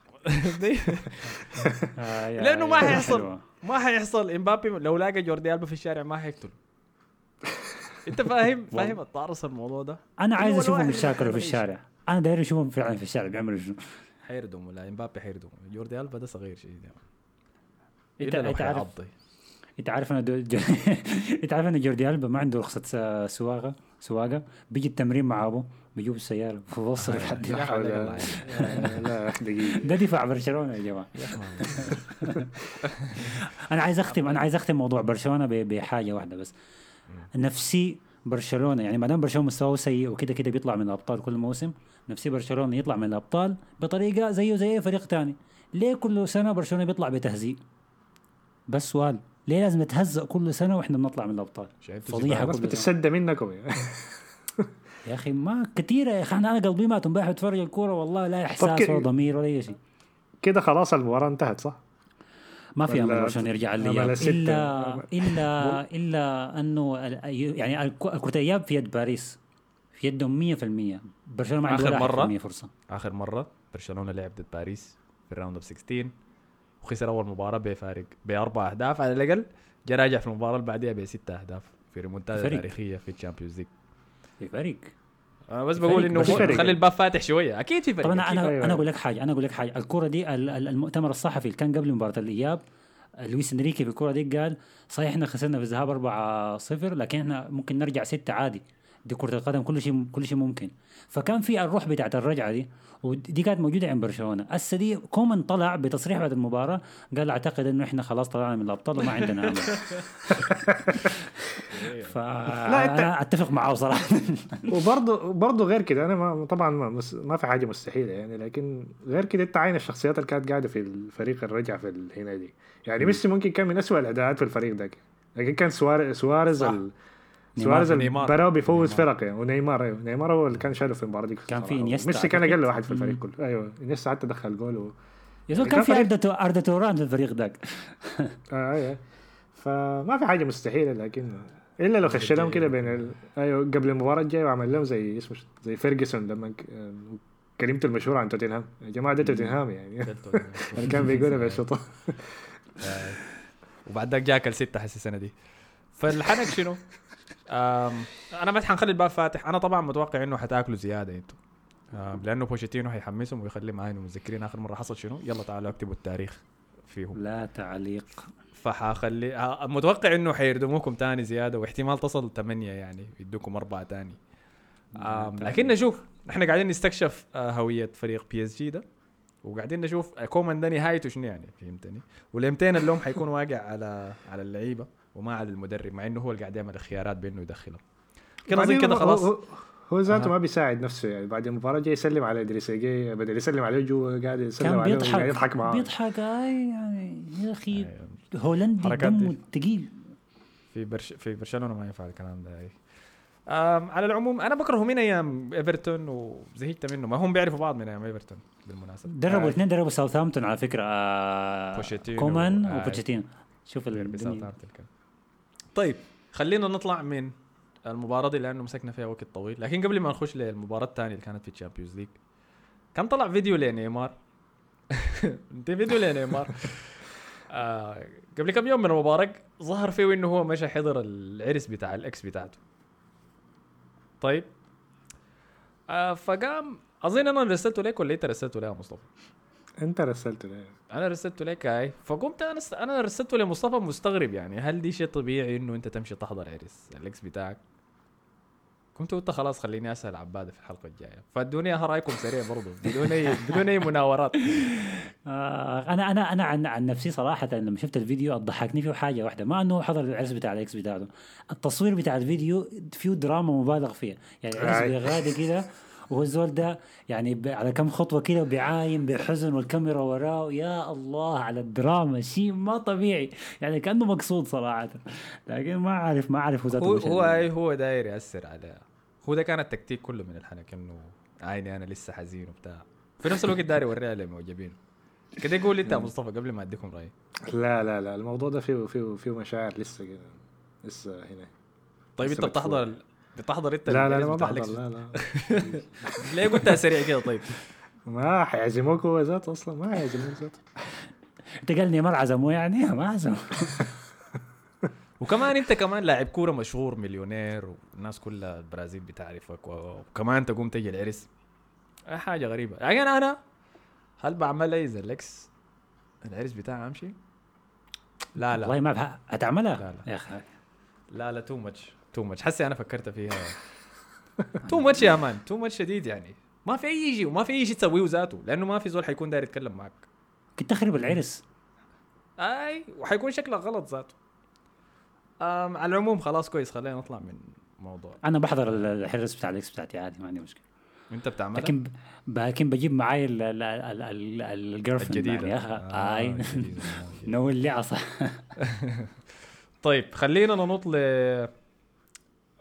[SPEAKER 3] آه،
[SPEAKER 1] لأنه ما حيحصل. ما حيحصل. إمبابي لو لاقى جوردي ألبا في الشارع ما حيقتله. انت فاهم فاهم الطارس الموضوع ده؟
[SPEAKER 3] أنا عايز أشوفهم
[SPEAKER 1] الواحد
[SPEAKER 3] يتشاكلوا في الشارع. أنا داير أشوفهم فعلا في الشارع بيعملوا شنو؟
[SPEAKER 1] حيردم لا إمبابي حيردم جوردي ألبا ده صغير شديد يعني.
[SPEAKER 3] انت إنت عارف إنت عارف أنا. [LAUGHS] إنت عارف ان جوردي ألبا ما عنده رخصة سواقه سواقة؟ بيجي التمرين مع أبوه بيجيب السيارة وبوصل لحد
[SPEAKER 1] يا
[SPEAKER 2] لا ولا- لا دقيقة.
[SPEAKER 3] ده دفاع برشلونة يا
[SPEAKER 1] جماعة. [LAUGHS]
[SPEAKER 3] أنا عايز اختم أنا عايز أختم موضوع برشلونة بحاجة واحدة بس. نفسي برشلونة يعني ما دام برشلونة مستواه سيء وكده كده بيطلع من الأبطال كل موسم نفسي برشلونة يطلع من الأبطال بطريقة زيه زي أي فريق تاني. ليه كل سنة برشلونة بيطلع بتهزيء بس سؤال ليه لازم نتهزأ كل سنة وإحنا بنطلع من
[SPEAKER 2] الأبطال؟
[SPEAKER 3] فضيحة سنة.
[SPEAKER 2] بتتصدى منكم يا
[SPEAKER 3] يا أخي ما كثيره يا أخي أنا قلبي مات امبارح بتفرج الكورة والله لا
[SPEAKER 2] إحساس
[SPEAKER 3] ولا ضمير ولا أي شيء.
[SPEAKER 2] كده خلاص المباراة انتهت صح؟
[SPEAKER 3] ما في
[SPEAKER 2] أمل
[SPEAKER 3] برشلونه يرجع الاياب. إلا [LAUGHS] إلا إلا أنه ال- يعني الك- كره الاياب في يد باريس في يدهم 100% برشلونة ما عنده
[SPEAKER 1] مرة؟
[SPEAKER 3] 1% فرصة
[SPEAKER 1] آخر مرة برشلونة لعب ضد باريس في ال round of 16 وخسر أول مباراة بفارق بأربع أهداف على الأقل جا راجع في المباراة اللي بعديها بست أهداف في ريمونتادا. تاريخية في
[SPEAKER 3] ال
[SPEAKER 1] Champions League
[SPEAKER 3] في فريق
[SPEAKER 1] أنا
[SPEAKER 3] بس
[SPEAKER 1] بقول
[SPEAKER 2] إنه.
[SPEAKER 1] خلي الباب فاتح شوية أكيد في فريق
[SPEAKER 3] طب
[SPEAKER 1] أنا.
[SPEAKER 3] أنا
[SPEAKER 2] أيوة.
[SPEAKER 3] أنا أقول لك حاجة أنا أقول لك حاجة الكرة دي ال- ال- المؤتمر الصحفي اللي كان قبل مباراة الإياب لويس إنريكي في الكره دي قال صحيح إحنا خسرنا في الذهاب 4-0 لكن إحنا ممكن نرجع 6 عادي دي كرة القدم كل شيء كل شيء ممكن. فكان في الروح بتاعت الرجعة دي ودي كانت موجودة عند برشلونة. هسي دي كومان طلع بتصريح بعد المباراة قال أعتقد إنه إحنا خلاص طلعنا من الأبطال وما عندنا أمل. [LAUGHS] فانا أتفق معه صراحة. [LAUGHS]
[SPEAKER 2] وبرضه برضه غير كده أنا ما طبعا ما, مس- ما في حاجة مستحيلة يعني لكن غير كده أنت عاين الشخصيات اللي كانت قاعدة في الفريق الرجع في هنا دي. يعني ميسي ممكن كان من أسوأ الأداءات في الفريق ده لكن كان
[SPEAKER 1] صح.
[SPEAKER 2] ال... سواريز
[SPEAKER 1] نيمار.
[SPEAKER 2] المباراه بيفوز. فرق يعني ونيمار أيوه نيمار هو اللي كان شايله في المباراه دي
[SPEAKER 3] كان في
[SPEAKER 2] صراحة.
[SPEAKER 3] إنيستا
[SPEAKER 2] ميسي كان. أقل واحد في الفريق. كله أيوه إنيستا حتى دخل جول و...
[SPEAKER 3] يا زول
[SPEAKER 2] كان
[SPEAKER 3] كان في اردا اردا توران في الفريق ذاك [LAUGHS]
[SPEAKER 2] آه أيوه فما في حاجة مستحيلة لكن إلا لو خش لهم كده بين ال... أيوه قبل المباراة الجاية وعمل لهم زي اسمه زي فيرجسون لما آه، كلمته المشهورة عن توتنهام يا جماعة ده توتنهام يعني [LAUGHS] كان بيقولها [LAUGHS] بالشطار
[SPEAKER 1] آه. وبعد ذاك جاك الستة هسي السنة دي فالحنك شنو؟ أنا ما حنخلي الباب فاتح. أنا طبعا متوقع إنه حتأكلوا زيادة أنتوا آم، لأنه بوتشيتينو حيحمسهم ويخلي معاهم متذكرين آخر مرة حصل شنو. يلا تعالوا اكتبوا التاريخ فيهم.
[SPEAKER 3] لا تعليق.
[SPEAKER 1] فحخلي ها- متوقع إنه حيردموكم تاني زيادة واحتمال تصل ثمانية يعني يدوكم أربعة تاني. لكن نشوف. إحنا قاعدين نستكشف آه، هوية فريق بي اس جي ده. وقاعدين نشوف آه، كومان ده نهايته شنو يعني فهمتني؟ والإمتين اللوم حيكون واقع على على اللعيبة. وما على المدرب مع إنه هو اللي قاعد يعمل الخيارات بإنه يدخلهم كده اظن كده خلاص
[SPEAKER 2] هو, هو ذاته. ما بيساعد نفسه يعني بعد المباراة جاي يسلم على إدريس جاي بدل يسلم عليه جوا قاعد يسلم
[SPEAKER 3] كان
[SPEAKER 2] عليه
[SPEAKER 3] بيضحك
[SPEAKER 2] يضحك معاه
[SPEAKER 3] بيضحك آي يعني يا أخي
[SPEAKER 1] أيوة.
[SPEAKER 3] هولندي دمه
[SPEAKER 1] دي.
[SPEAKER 3] تقيل
[SPEAKER 1] في برش في برشلونة ما ينفع الكلام ده أي. على العموم أنا بكرهه من أيام إيفرتون وزهقت منه ما هم بيعرفوا بعض من أيام إيفرتون بالمناسبة
[SPEAKER 3] دربوا
[SPEAKER 2] آه.
[SPEAKER 3] اثنين دربوا ساوثهامبتون على فكرة آه
[SPEAKER 1] بوشيتينو.
[SPEAKER 3] كومان
[SPEAKER 1] آه.
[SPEAKER 3] وبوتشيتينو شوف الدنيا
[SPEAKER 1] ساوثهامبتون كان. طيب خلينا نطلع من المباراة دي لأنه مسكنا فيها وقت طويل، لكن قبل ما نخش للمباراة الثانية اللي كانت في ال Champions League كان طلع فيديو لنيمار. [LAUGHS] انت فيديو لنيمار. [LAUGHS] آه قبل كم يوم من المباراة ظهر فيه إنه هو مشى حضر العرس بتاع ال ex بتاعته. طيب. آه فقام أظن أنا رسلته لك ولا أنت رسلته ليه يا مصطفى؟
[SPEAKER 2] انت رسلته ليه؟
[SPEAKER 1] أنا رسلته لك هاي. فقمت أنا است... أنا رسلته لمصطفى مستغرب يعني. هل دي شيء طبيعي انه انت تمشي تحضر عرس ال ex بتاعك؟ كنت قلت خلاص خليني أسأل عباده في الحلقة الجاية. فادوني اياها رايكم سريع برضو بدون اي [LAUGHS] بدون أي مناورات.
[SPEAKER 3] آه أنا أنا أنا عن عن نفسي صراحة لما شفت الفيديو ضحكني فيه حاجة واحدة. ما أنه حضر العرس بتاع ال ex بتاعته التصوير بتاع الفيديو فيه دراما مبالغ فيها. يعني العرس. بيغادي كده [LAUGHS] وهو الزول ده يعني ب- على كم خطوة كده بيعاين بحزن والكاميرا وراه يا الله على الدراما شيء ما طبيعي. يعني كأنه مقصود صراحة. لكن ما عارف ما عارف هو
[SPEAKER 1] هو
[SPEAKER 3] مشى
[SPEAKER 1] هو داير يأثر على هو ده كان التكتيك كله من الحنك إنه عيني أنا لسه حزين وبتاع. في نفس الوقت داير يوريها للمعجبين. كده يقول أنت يا مصطفى قبل ما أديكم رايي
[SPEAKER 2] لا لا لا الموضوع ده فيه فيه فيه مشاعر لسه كده لسه هنا.
[SPEAKER 1] طيب أنت بتحضر. بتحضر انت
[SPEAKER 2] لا لا لا ما بحضر؟ لا لا. [LAUGHS]
[SPEAKER 1] ليه قلتها سريع كده؟ طيب.
[SPEAKER 2] ما حيعزموك هو ذاته أصلا ما حيعزموك ذاته.
[SPEAKER 3] انت قال نيمار عزموه يعني؟ [LAUGHS] ما عزموه. [LAUGHS]
[SPEAKER 1] وكمان انت كمان لاعب كورة مشهور مليونير والناس كلها البرازيل بتعرفك وكمان تقوم تجي العرس. حاجة غريبة. يعني أنا أنا هل بعمل اي زي الإكس العرس بتاعي أمشي؟ لا لا.
[SPEAKER 3] والله ما هتعملها
[SPEAKER 1] لا، لا.
[SPEAKER 3] يا أخي.
[SPEAKER 1] لا لا too much too much حسي أنا فكرت فيها. [LAUGHS] too much يا man too much شديد يعني. ما في أي شيء وما في أي شيء تسويه ذاته لأنه ما في زول حيكون داير يتكلم معك.
[SPEAKER 3] كنت تخرب العرس.
[SPEAKER 1] أي وحيكون شكلك غلط ذاته. أم على العموم خلاص كويس خلينا نطلع من موضوع.
[SPEAKER 3] أنا بحضر ال- العرس بتاع ال ex بتاعتي عادي ما عندي مشكلة.
[SPEAKER 1] أنت بتعملها؟
[SPEAKER 3] لكن ب- لكن بجيب معاي ال- ال- ال- ال- ال-
[SPEAKER 1] ال
[SPEAKER 3] girl. يا أخي
[SPEAKER 1] آه، أي.
[SPEAKER 3] نو اللي عصا
[SPEAKER 1] طيب خلينا ننط ل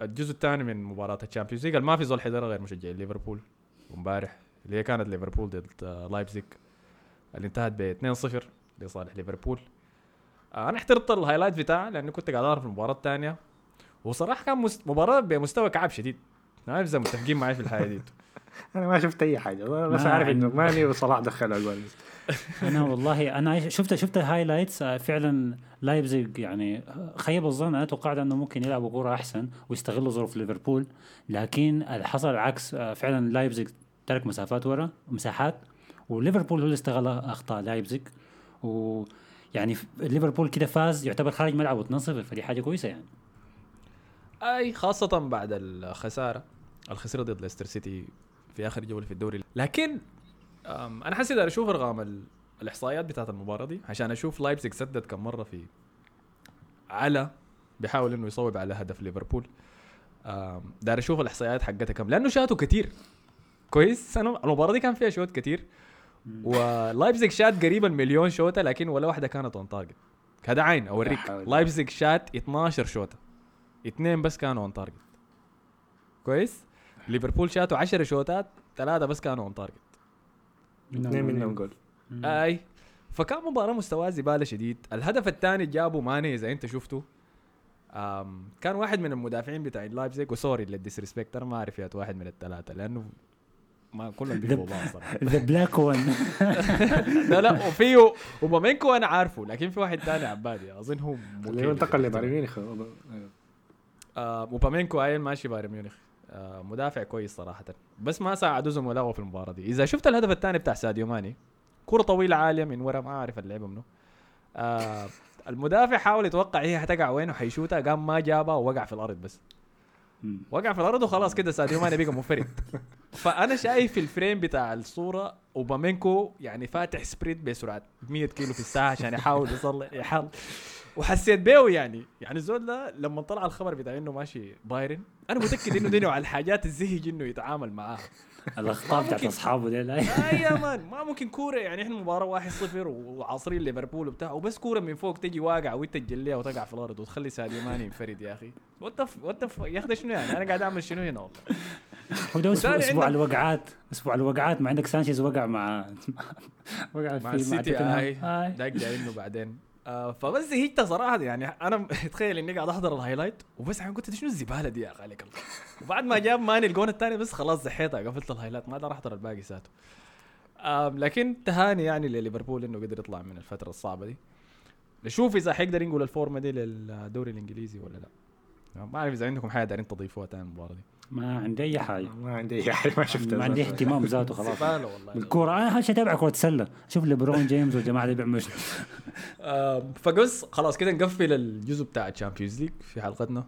[SPEAKER 1] الجزء الثاني من مباراة الشامبيونز ليج ما في زول حضرها غير مشجعين ليفربول. امبارح اللي هي كانت ليفربول ضد آه، لايبزيج اللي انتهت ب 2-0 لصالح ليفربول. آه، أنا حضرت ال highlight بتاعها لأني كنت قاعد أعرف المباراة الثانية. وصراحة كان مست... مباراة بمستوى كعب شديد. ما إذا متفقين معي في الحاجة دي. [LAUGHS]
[SPEAKER 2] أنا ما شفت أي حاجة بس
[SPEAKER 3] ما
[SPEAKER 2] عارف
[SPEAKER 3] إنه.
[SPEAKER 2] ماني وصلاح دخلوا جول [LAUGHS]
[SPEAKER 3] أنا والله أنا شفت شفت ال highlights آه، فعلا لايبزيج يعني خيب الظن أنا توقعت إنه ممكن يلعبوا كورة أحسن ويستغلوا ظروف ليفربول لكن اللي حصل العكس آه، فعلا لايبزيج ترك مسافات ورا مساحات وليفربول هو اللي استغل أخطاء لايبزيج ويعني ف- ليفربول كده فاز يعتبر خارج ملعبه 2-0 فدي حاجة كويسة يعني.
[SPEAKER 1] أي خاصة بعد الخسارة الخسارة ضد ليستر سيتي في آخر جولة في الدوري. لكن أنا حسيت أشوف أرقام ال- الإحصائيات بتاعت المباراة دي عشان أشوف لايبزيج سدد كم مرة في على بيحاول إنه يصوب على هدف ليفربول. داير أشوف الإحصائيات حقتها كم لأنه شاتوا كتير. كويس أنا المباراة دي كان فيها شوط كتير. ولايبزيج شات قريبا مليون شوطه لكن ولا واحدة كانت on target هذا عين
[SPEAKER 2] أوريك.
[SPEAKER 1] لايبزيج شات 12 شوطه اثنين بس كانوا on target كويس؟ ليفربول شاتوا 10 شوطات ثلاثة بس كانوا اون تارجت
[SPEAKER 2] اثنين منهم جول
[SPEAKER 1] أي. فكان مباراة مستواه زبالة شديد. الهدف الثاني جابه ماني إذا أنت شفته كان واحد من المدافعين بتاع لايبزيج و sorry لل disrespect أنا ما أعرف يا واحد من الثلاثة لأنه ما كلهم بيجوا بعض صراحة.
[SPEAKER 3] the black one
[SPEAKER 1] لا لا وفيه أوباميكانو أنا عارفه لكن في واحد ثاني عبادي اظن هو
[SPEAKER 2] اللي هو انتقل لبايرن ميونخ.
[SPEAKER 1] آه أوباميكانو ايل ماشي بايرن ميونخ. مدافع كويس صراحة. بس ما ساعدوا زملائه في المباراة دي. إذا شفت الهدف الثاني بتاع ساديو ماني كرة طويلة عالية من ورا ما أعرف اللعبة منه آه المدافع حاول يتوقع هي حتقع وين وحيشوتها قام ما جابها ووقع في الأرض بس. وقع في الأرض وخلاص كده ساديو ماني بقى منفرد فأنا شايف في ال frame بتاع الصورة أوباميكانو يعني فاتح sprint بسرعة 100 كيلو في الساعة عشان يحاول يصلح يحاول وحسيت بيه يعني. يعني الزول ده لما طلع الخبر بتاع إنه ماشي بايرن أنا متأكد إنه دينه على الحاجات الزهج إنه يتعامل معاها
[SPEAKER 3] الأخطاء بتاعت. أصحابه دي لا.
[SPEAKER 1] يا man ما ممكن كورة يعني إحنا مباراة 1-0 وعاصرين ليفربول وبتاع وبس كورة من فوق تجي واقعة وانت تجليها وتقع في الأرض وتخلي ساديو ماني ينفرد يا أخي. what what يا أخي شنو يعني؟ أنا قاعد أعمل شنو هنا؟ والله
[SPEAKER 3] هو ده أسبوع,
[SPEAKER 1] عندك-
[SPEAKER 3] الوقعات أسبوع الوقعات. ما عندك سانشيز وقع مع [LAUGHS] وقع
[SPEAKER 1] مع السيتي. هاي. داك جايينه بعدين. آه فبس زهقت صراحة يعني أنا [LAUGHS] تخيل إني قاعد أحضر ال highlight وبس قلت شنو الزبالة دي يا عليك الله وبعد ما جاب ماني الجون الثاني بس خلاص زحيتها قفلت ال highlight ما أقدر أحضر الباقي ذاته آم لكن تهاني يعني لليفربول إنه قدر يطلع من الفترة الصعبة دي. نشوف إذا حيقدر ينقل الفورمة دي للدوري الإنجليزي ولا لا. ما أعرف إذا عندكم حاجة دارين تضيفوها تاني المباراة دي.
[SPEAKER 3] ما عندي أي حاجة.
[SPEAKER 2] ما عندي أي حاجة ما شفتها
[SPEAKER 3] ما عندي اهتمام ذاته خلاص.
[SPEAKER 1] زباله والله
[SPEAKER 3] بالكوره أنا هالشيء اتابع كره سله أشوف ليبرون جيمس والجماعة دي بيعملوا. [LAUGHS]
[SPEAKER 1] آم، فبس خلاص كده نقفل الجزء بتاع الشامبيونز ليج في حلقتنا.